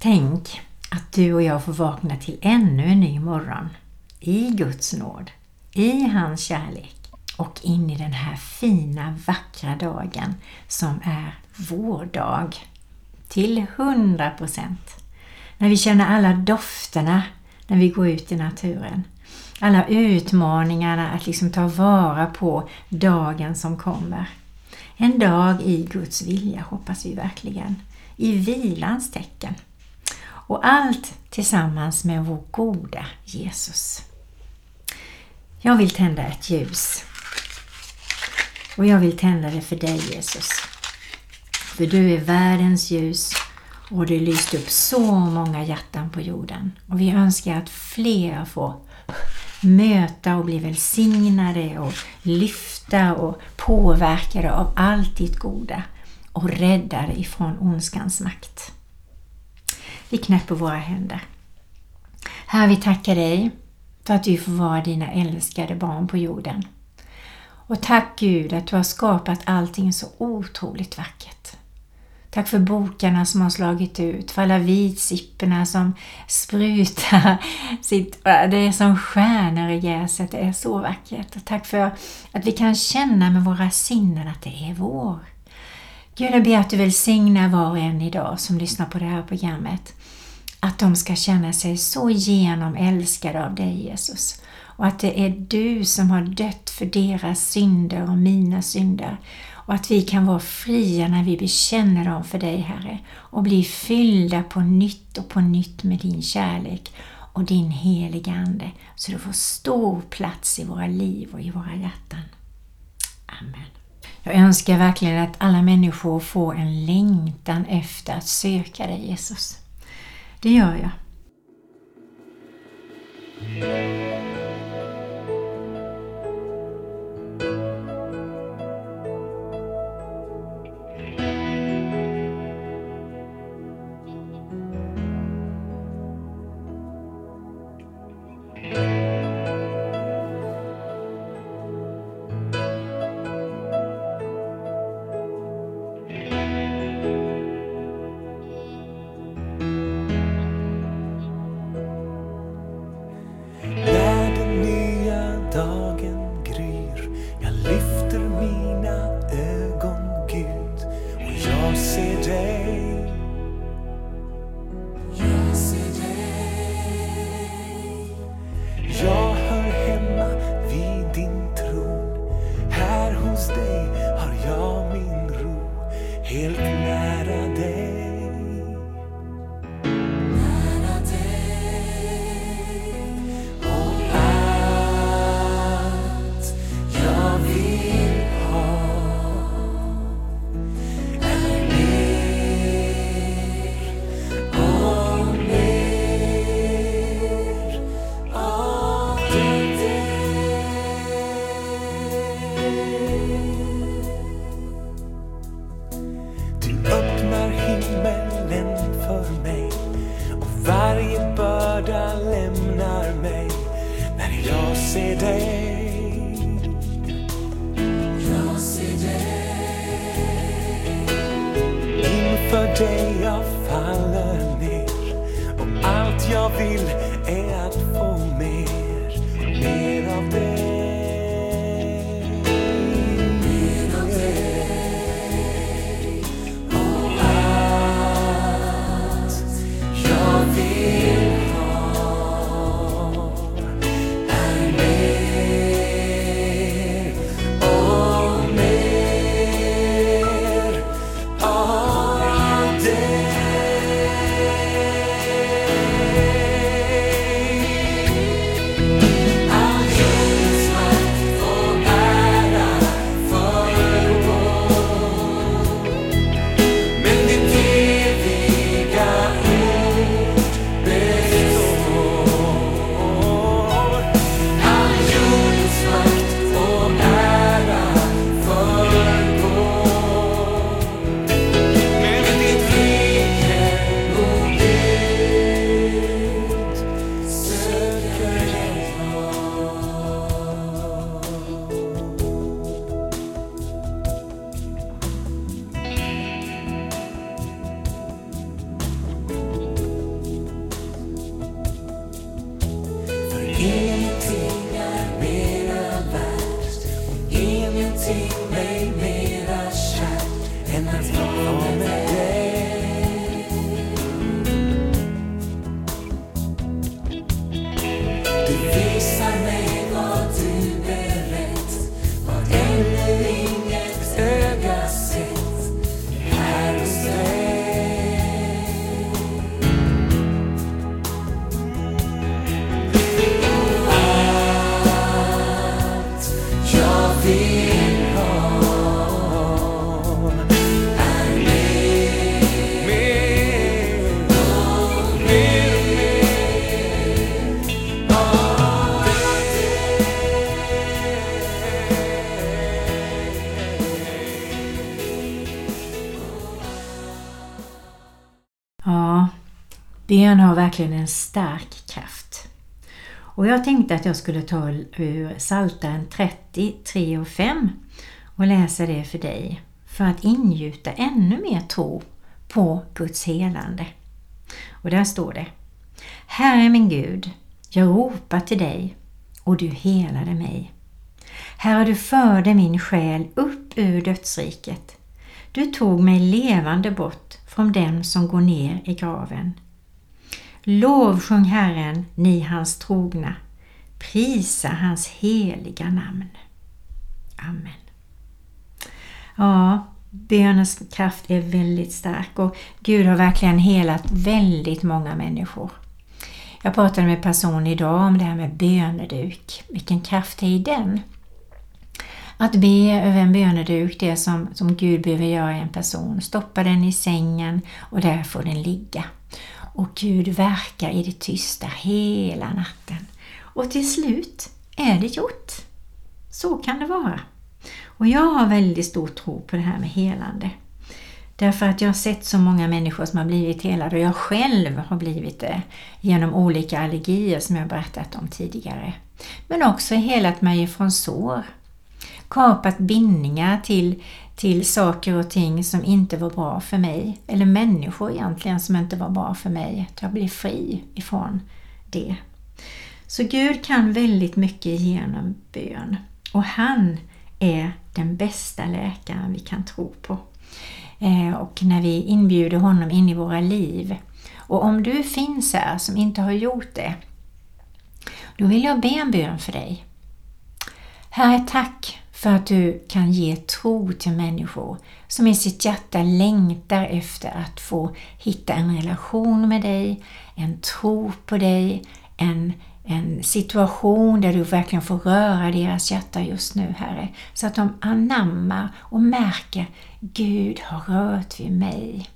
Tänk att du och jag får vakna till ännu en ny morgon i Guds nåd, i hans kärlek och in i den här fina, vackra dagen som är vår dag. Till hundra procent. När vi känner alla dofterna när vi går ut i naturen. Alla utmaningarna att liksom ta vara på dagen som kommer. En dag i Guds vilja hoppas vi verkligen. I vilans tecken. Och allt tillsammans med vår goda Jesus. Jag vill tända ett ljus. Och jag vill tända det för dig Jesus. För du är världens ljus och du lyst upp så många hjärtan på jorden. Och vi önskar att fler får möta och bli välsignade och lyfta och påverkade av allt ditt goda och räddade ifrån ondskans makt. Vi knäpper våra händer. Herre, vi tackar dig för att du får vara dina älskade barn på jorden. Och tack Gud att du har skapat allting så otroligt vackert. Tack för bokarna som har slagit ut, för alla vitsipporna som sprutar sitt, det är som stjärnor i gräset, det är så vackert. Och tack för att vi kan känna med våra sinnen att det är vår. Gud, jag ber att du välsignar var och en idag som lyssnar på det här programmet. Att de ska känna sig så genomälskade av dig Jesus. Och att det är du som har dött för deras synder och mina synder. Och att vi kan vara fria när vi bekänner dem för dig Herre. Och bli fyllda på nytt och på nytt med din kärlek och din heliga Ande. Så du får stor plats i våra liv och i våra hjärtan. Amen. Jag önskar verkligen att alla människor får en längtan efter att söka dig Jesus. Det gör jag. Bön har verkligen en stark kraft. Och jag tänkte att jag skulle ta ur Psaltaren 30, 3 och eh, 5 och läsa det för dig för att ingjuta ännu mer tro på Guds helande. Och där står det Herre min Gud, jag ropar till dig och du helade mig. Herre, du förde min själ upp ur dödsriket. Du tog mig levande bort från dem som går ner i graven. Lovsjung Herren, ni hans trogna. Prisa hans heliga namn. Amen. Ja, bönens kraft är väldigt stark och Gud har verkligen helat väldigt många människor. Jag pratade med en person idag om det här med böneduk. Vilken kraft är i den? Att be över en böneduk, det som, som Gud behöver göra i en person. Stoppa den i sängen och där får den ligga. Och Gud verkar i det tysta hela natten. Och till slut är det gjort. Så kan det vara. Och jag har väldigt stor tro på det här med helande. Därför att jag har sett så många människor som har blivit helade och jag själv har blivit det genom olika allergier som jag berättat om tidigare. Men också helat mig ifrån sår. Kapat bindningar till, till saker och ting som inte var bra för mig. Eller människor egentligen som inte var bra för mig. Att jag blir fri ifrån det. Så Gud kan väldigt mycket genom bön. Och han är den bästa läkaren vi kan tro på. Eh, och när vi inbjuder honom in i våra liv. Och om du finns här som inte har gjort det, då vill jag be en bön för dig. Herre, tack för att du kan ge tro till människor som i sitt hjärta längtar efter att få hitta en relation med dig, en tro på dig, en en situation där du verkligen får röra deras hjärta just nu, Herre. Så att de anammar och märker Gud har rört vid mig.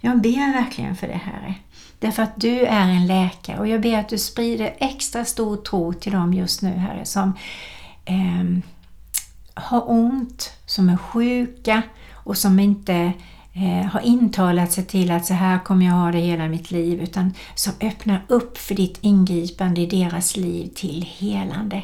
Jag ber verkligen för det, Herre. Därför att du är en läkare och jag ber att du sprider extra stor tro till dem just nu, Herre, som eh, har ont, som är sjuka och som inte eh, har intalat sig till att så här kommer jag ha det hela mitt liv utan som öppnar upp för ditt ingripande i deras liv till helande.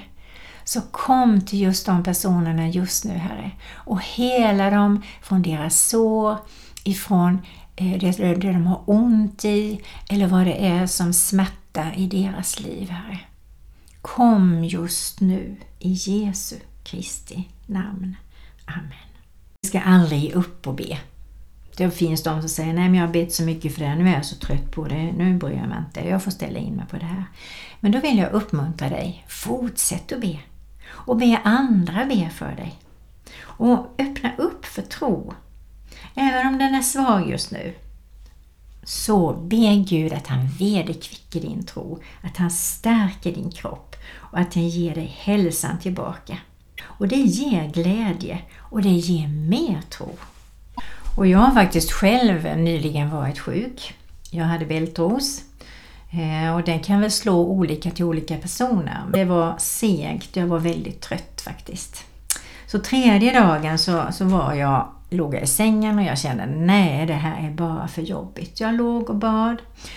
Så kom till just de personerna just nu Herre och hela dem från deras sår, ifrån eh, det, det de har ont i eller vad det är som smärtar i deras liv Herre. Kom just nu i Jesu Kristi namn. Amen. Vi ska aldrig ge upp och be. Det finns de som säger nej men jag har bett så mycket för det, nu är jag så trött på det, nu bryr jag mig inte, jag får ställa in mig på det här. Men då vill jag uppmuntra dig, fortsätt att be. Och be andra be för dig. Och öppna upp för tro. Även om den är svag just nu, så be Gud att han vederkvicker din tro, att han stärker din kropp och att han ger dig hälsan tillbaka. Och det ger glädje och det ger mer tro. Och jag har faktiskt själv nyligen varit sjuk. Jag hade bältros eh, och den kan väl slå olika till olika personer. Det var segt, jag var väldigt trött faktiskt. Så tredje dagen så, så var jag, låg jag i sängen och jag kände nej det här är bara för jobbigt. Jag låg och bad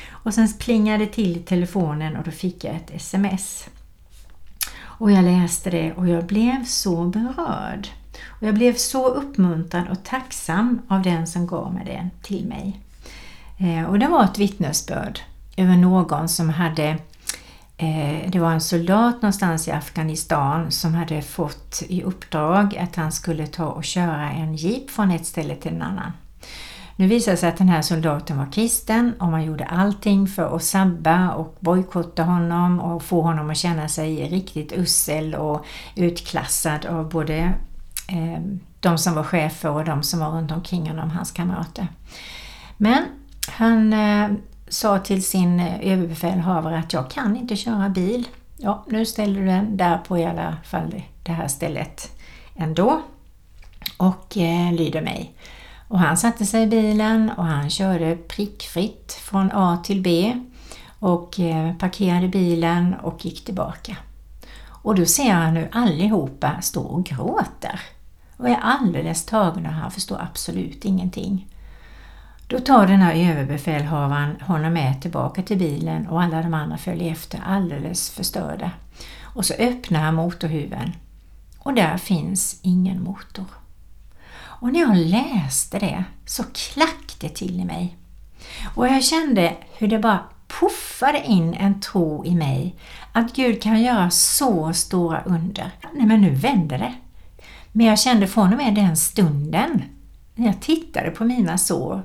och sen plingade till i telefonen och då fick jag ett sms. Och jag läste det och jag blev så berörd. Och jag blev så uppmuntrad och tacksam av den som gav mig det till mig. Eh, och det var ett vittnesbörd över någon som hade eh, det var en soldat någonstans i Afghanistan som hade fått i uppdrag att han skulle ta och köra en jeep från ett ställe till en annan. Nu visade det sig att den här soldaten var kristen och man gjorde allting för att sabba och bojkotta honom och få honom att känna sig riktigt usel och utklassad av både eh, de som var chefer och de som var runt omkring honom, hans kamrater. Men han eh, sa till sin eh, överbefälhavare att jag kan inte köra bil. Ja, nu ställer du den där på i alla fall det här stället ändå och eh, lyder mig. Och han satte sig i bilen och han körde prickfritt från A till B och eh, parkerade bilen och gick tillbaka. Och då ser han hur allihopa står och gråter och är alldeles tagna och han förstår absolut ingenting. Då tar den här överbefälhavaren honom med tillbaka till bilen och alla de andra följer efter alldeles förstörda. Och så öppnar han motorhuven och där finns ingen motor. Och när jag läste det så klack det till i mig. Och jag kände hur det bara puffade in en tro i mig att Gud kan göra så stora under. Nej men nu vänder det. Men jag kände från och med den stunden när jag tittade på mina sår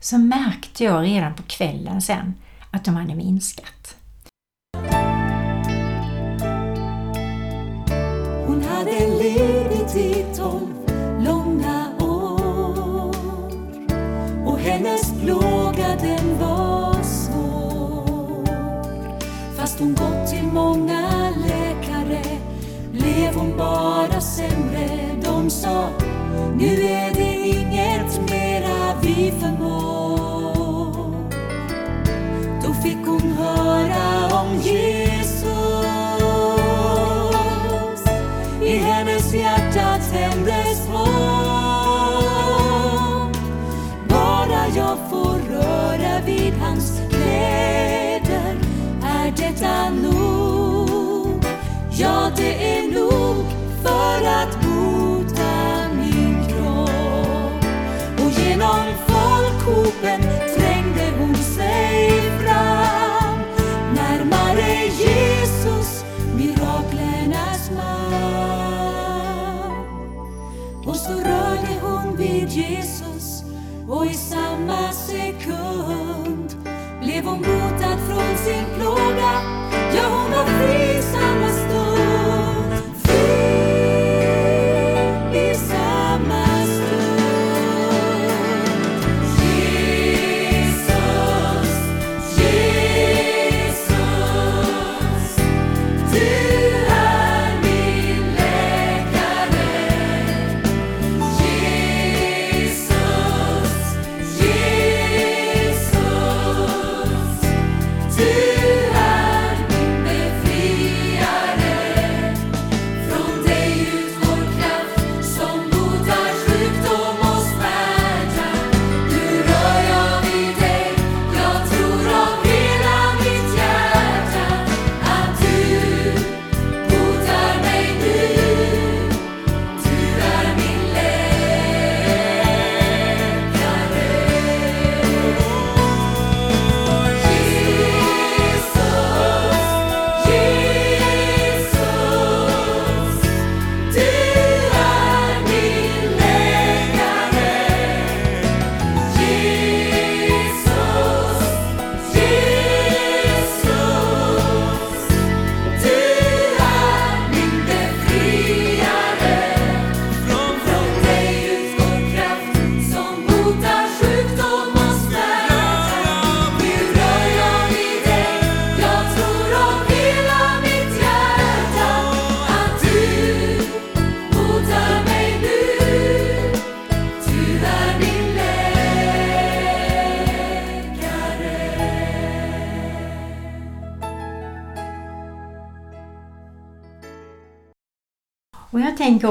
så märkte jag redan på kvällen sen att de hade minskat. Hon hade ledigt i tolv långa år hennes plåga den var svår. Fast hon gått till många läkare blev hon bara sämre. De sa, nu är det inget mera vi förmår.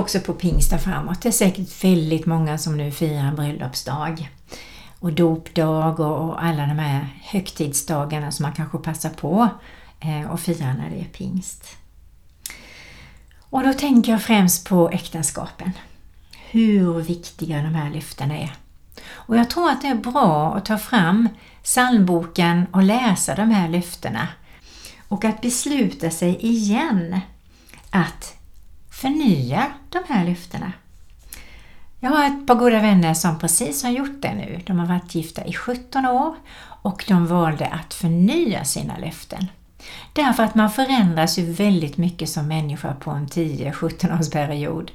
Också på pingsta framåt. Det är säkert väldigt många som nu firar bröllopsdag och dopdag och alla de här högtidsdagarna som man kanske passar på eh, och att fira när det är pingst. Och då tänker jag främst på äktenskapen. Hur viktiga de här lyftena är. Och jag tror att det är bra att ta fram psalmboken och läsa de här lyftena och att besluta sig igen att förnya de här löftena. Jag har ett par goda vänner som precis har gjort det nu. De har varit gifta i 17 år och de valde att förnya sina löften. Därför att man förändras ju väldigt mycket som människa på en 10-17 års period.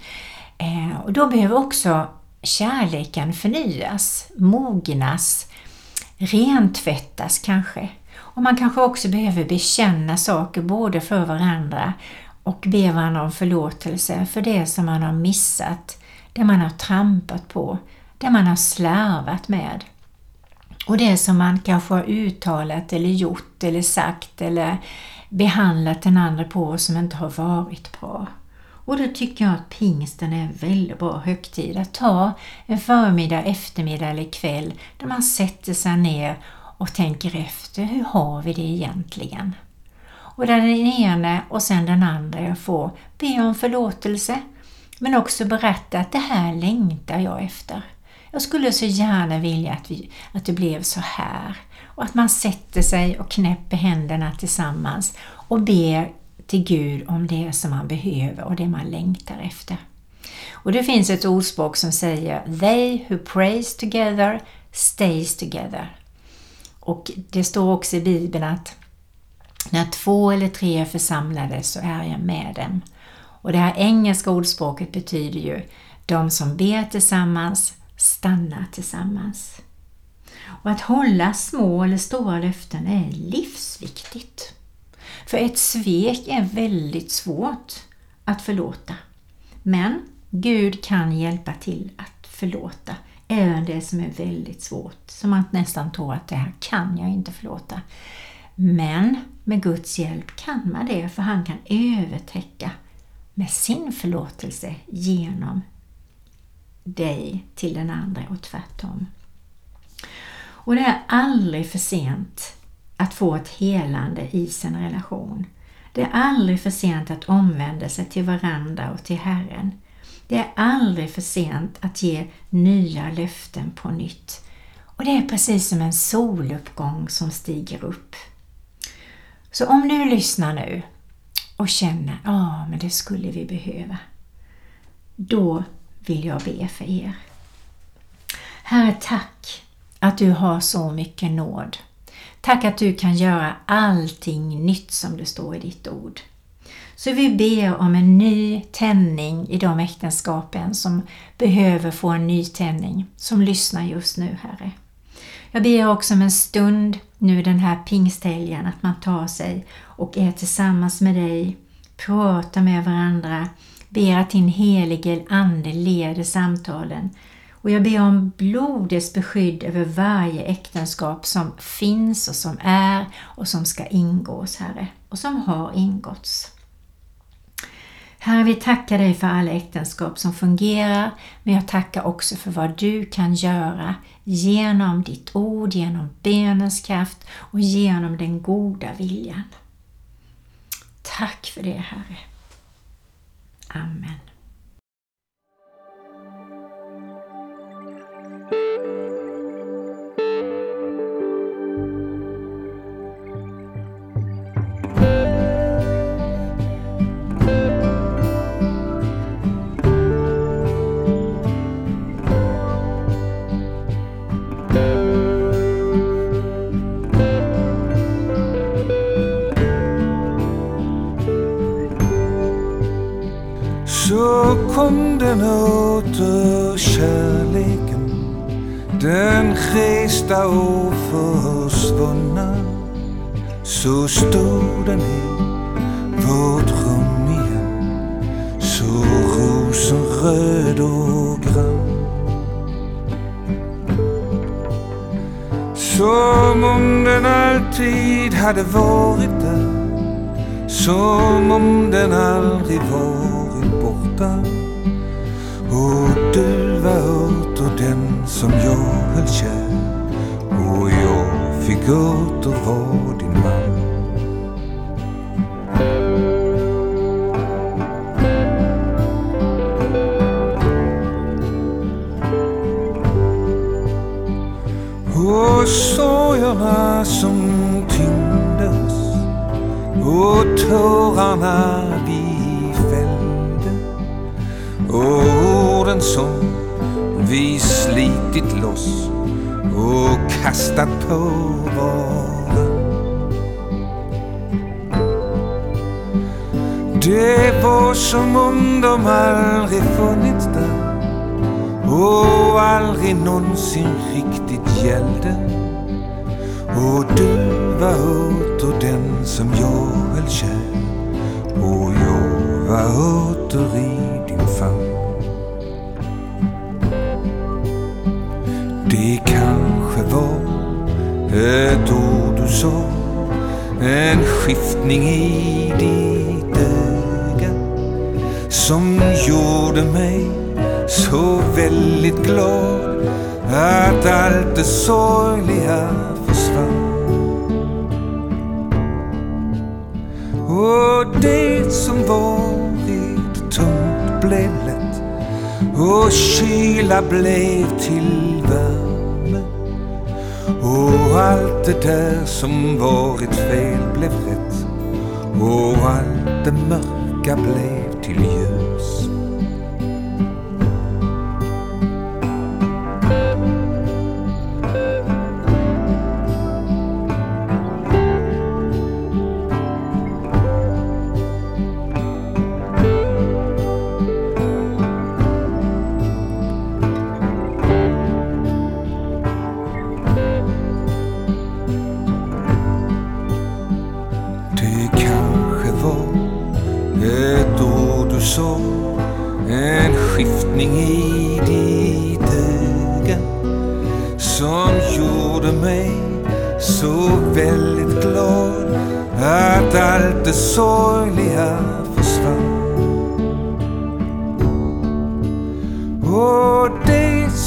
Eh, och då behöver också kärleken förnyas, mognas, rentvättas kanske. Och man kanske också behöver bekänna saker både för varandra och ber varandra om förlåtelse för det som man har missat, det man har trampat på, det man har slarvat med. Och det som man kanske har uttalat eller gjort eller sagt eller behandlat den andra på som inte har varit bra. Och då tycker jag att pingsten är en väldigt bra högtid att ta en förmiddag, eftermiddag eller kväll där man sätter sig ner och tänker efter, hur har vi det egentligen? Och där den ene och sen den andra får be om förlåtelse men också berätta att det här längtar jag efter. Jag skulle så gärna vilja att, vi, att det blev så här. Och att man sätter sig och knäpper händerna tillsammans och ber till Gud om det som man behöver och det man längtar efter. Och det finns ett ordspråk som säger They who prays together stays together. Och det står också i Bibeln att när två eller tre är församlade så är jag med dem. Och det här engelska ordspråket betyder ju de som ber tillsammans stannar tillsammans. Och att hålla små eller stora löften är livsviktigt. För ett svek är väldigt svårt att förlåta. Men Gud kan hjälpa till att förlåta även det som är väldigt svårt, som man nästan tror att det här kan jag inte förlåta. Men med Guds hjälp kan man det, för han kan övertäcka med sin förlåtelse genom dig till den andra och tvärtom. Och det är aldrig för sent att få ett helande i sin relation. Det är aldrig för sent att omvända sig till varandra och till Herren. Det är aldrig för sent att ge nya löften på nytt. Och det är precis som en soluppgång som stiger upp. Så om du lyssnar nu och känner, ja ah, men det skulle vi behöva. Då vill jag be för er. Herre, tack att du har så mycket nåd. Tack att du kan göra allting nytt som det står i ditt ord. Så vi ber om en ny tändning i de äktenskapen som behöver få en ny tändning, som lyssnar just nu, Herre. Jag ber också om en stund nu den här pingsthelgen att man tar sig och är tillsammans med dig, pratar med varandra, ber att din helige Ande leder samtalen och jag ber om blodets beskydd över varje äktenskap som finns och som är och som ska ingås, Herre, och som har ingåtts. Herre, vi tackar dig för alla äktenskap som fungerar, men jag tackar också för vad du kan göra genom ditt ord, genom benens kraft och genom den goda viljan. Tack för det, Herre. Amen. Sista oförsvunna Så stod den i vårt rum igen. Så rosenröd och grann Som om den alltid hade varit där. Som om den aldrig varit borta. Och du var åter den som jag höll kär fick åter vara din man. Och sorgerna som tyngde oss och tårarna vi fällde och orden som vi slitit loss och kastat på vara. Det var som om de aldrig funnits där och aldrig någonsin riktigt gällde. Och du var åter den som jag höll kär och jag var åter i din famn. Det kanske var ett ord du sa, en skiftning i ditt öga som gjorde mig så väldigt glad att allt det sorgliga försvann. Och det som varit tungt blev lätt och kyla blev till värme. Allt det där som varit fel blev rätt och allt det mörka blev till ljus.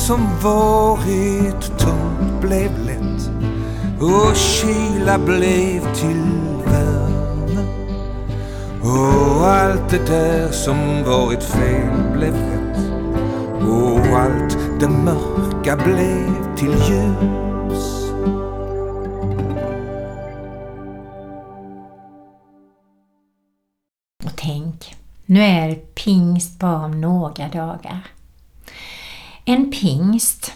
Som varit tungt blev lätt och kyla blev till värme. Och allt det där som varit fel blev rätt. Och allt det mörka blev till ljus. Och tänk, nu är det pingst bara om några dagar. En pingst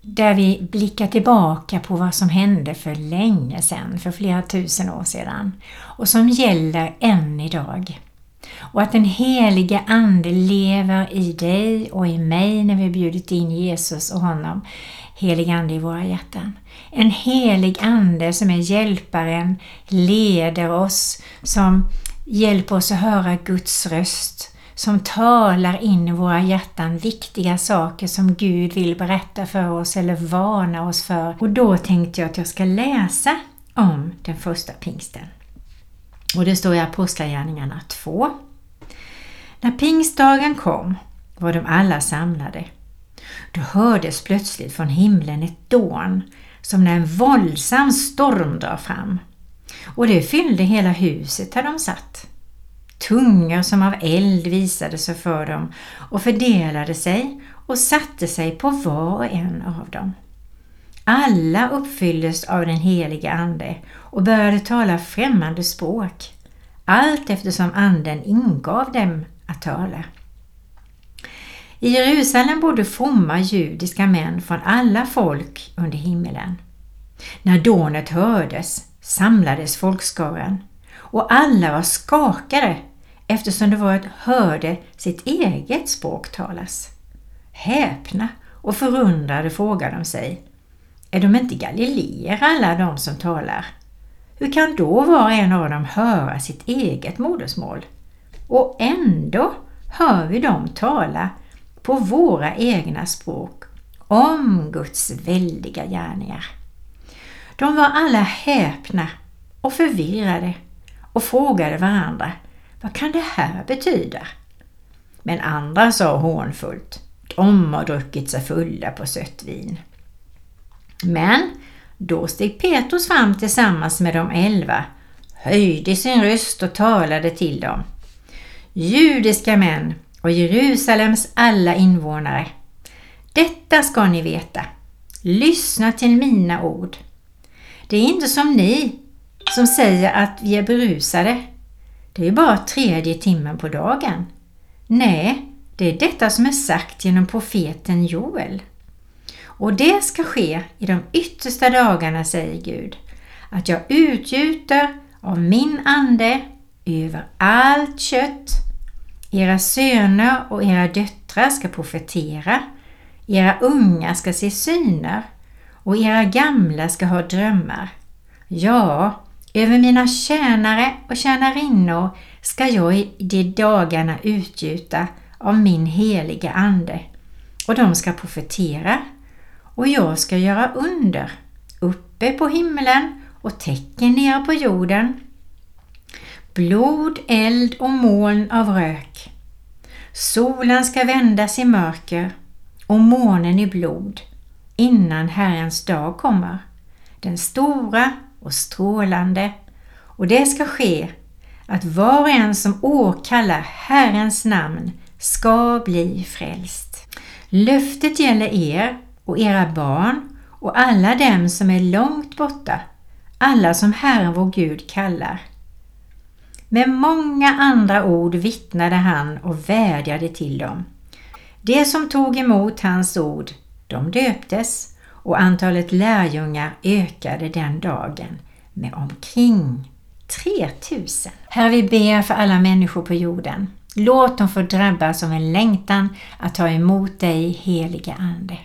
där vi blickar tillbaka på vad som hände för länge sedan, för flera tusen år sedan och som gäller än idag. Och att den heliga Ande lever i dig och i mig när vi bjudit in Jesus och honom, helig Ande i våra hjärtan. En helig Ande som är hjälparen, leder oss, som hjälper oss att höra Guds röst, som talar in i våra hjärtan viktiga saker som Gud vill berätta för oss eller varna oss för. Och då tänkte jag att jag ska läsa om den första pingsten. Och det står i Apostlagärningarna 2. När pingstdagen kom var de alla samlade. Då hördes plötsligt från himlen ett dån som när en våldsam storm drar fram. Och det fyllde hela huset där de satt. Tungor som av eld visade sig för dem och fördelade sig och satte sig på var och en av dem. Alla uppfylldes av den heliga Ande och började tala främmande språk, allt eftersom Anden ingav dem att tala. I Jerusalem bodde fromma judiska män från alla folk under himmelen. När dånet hördes samlades folkskaran och alla var skakade eftersom det var att hörde sitt eget språk talas. Häpna och förundrade frågade de sig. Är de inte galileer alla de som talar? Hur kan då var och en av dem höra sitt eget modersmål? Och ändå hör vi dem tala på våra egna språk om Guds väldiga gärningar. De var alla häpna och förvirrade och frågade varandra vad kan det här betyda? Men andra sa hånfullt de har druckit sig fulla på sött vin. Men då steg Petrus fram tillsammans med de elva, höjde sin röst och talade till dem. Judiska män och Jerusalems alla invånare. Detta ska ni veta. Lyssna till mina ord. Det är inte som ni som säger att vi är berusade. Det är bara tredje timmen på dagen. Nej, det är detta som är sagt genom profeten Joel. Och det ska ske i de yttersta dagarna, säger Gud, att jag utgjuter av min ande över allt kött. Era söner och era döttrar ska profetera, era unga ska se syner och era gamla ska ha drömmar. Ja, över mina tjänare och tjänarinnor ska jag i de dagarna utgjuta av min heliga ande och de ska profetera och jag ska göra under uppe på himlen och tecken nere på jorden. Blod, eld och moln av rök. Solen ska vändas i mörker och månen i blod innan Herrens dag kommer, den stora och strålande, och det ska ske att var och en som åkallar Herrens namn ska bli frälst. Löftet gäller er och era barn och alla dem som är långt borta, alla som Herren vår Gud kallar. Med många andra ord vittnade han och vädjade till dem. De som tog emot hans ord, de döptes och antalet lärjungar ökade den dagen med omkring 3000. Herre, vi ber för alla människor på jorden. Låt dem få drabbas av en längtan att ta emot dig, heliga Ande.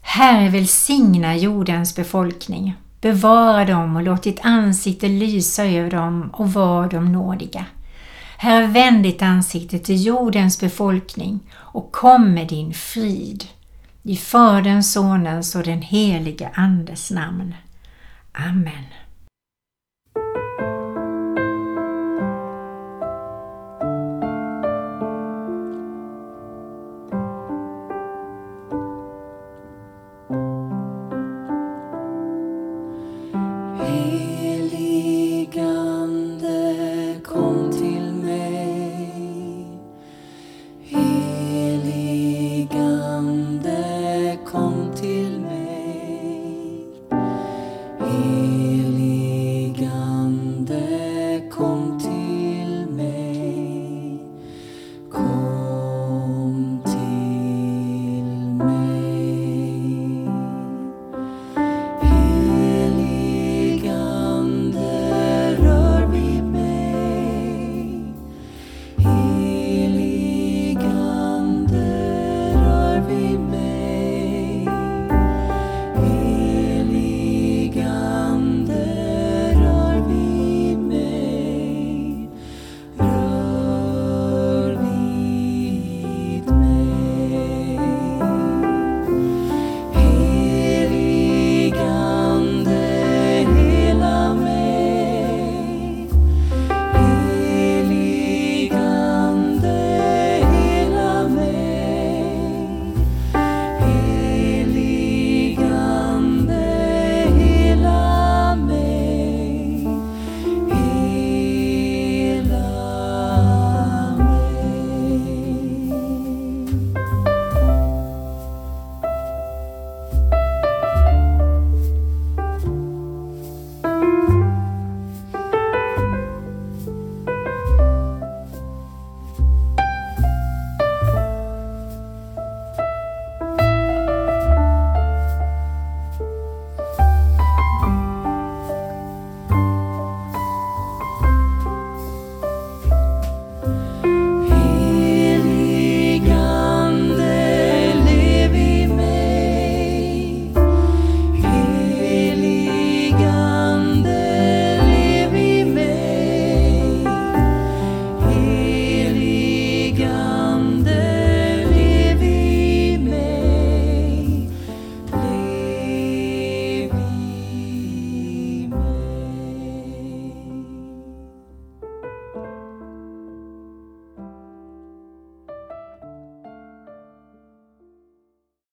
Herre, välsigna jordens befolkning. Bevara dem och låt ditt ansikte lysa över dem och var dem nådiga. Herre, vänd ditt ansikte till jordens befolkning och kom med din frid. I Faderns, Sonens och den helige Andes namn. Amen.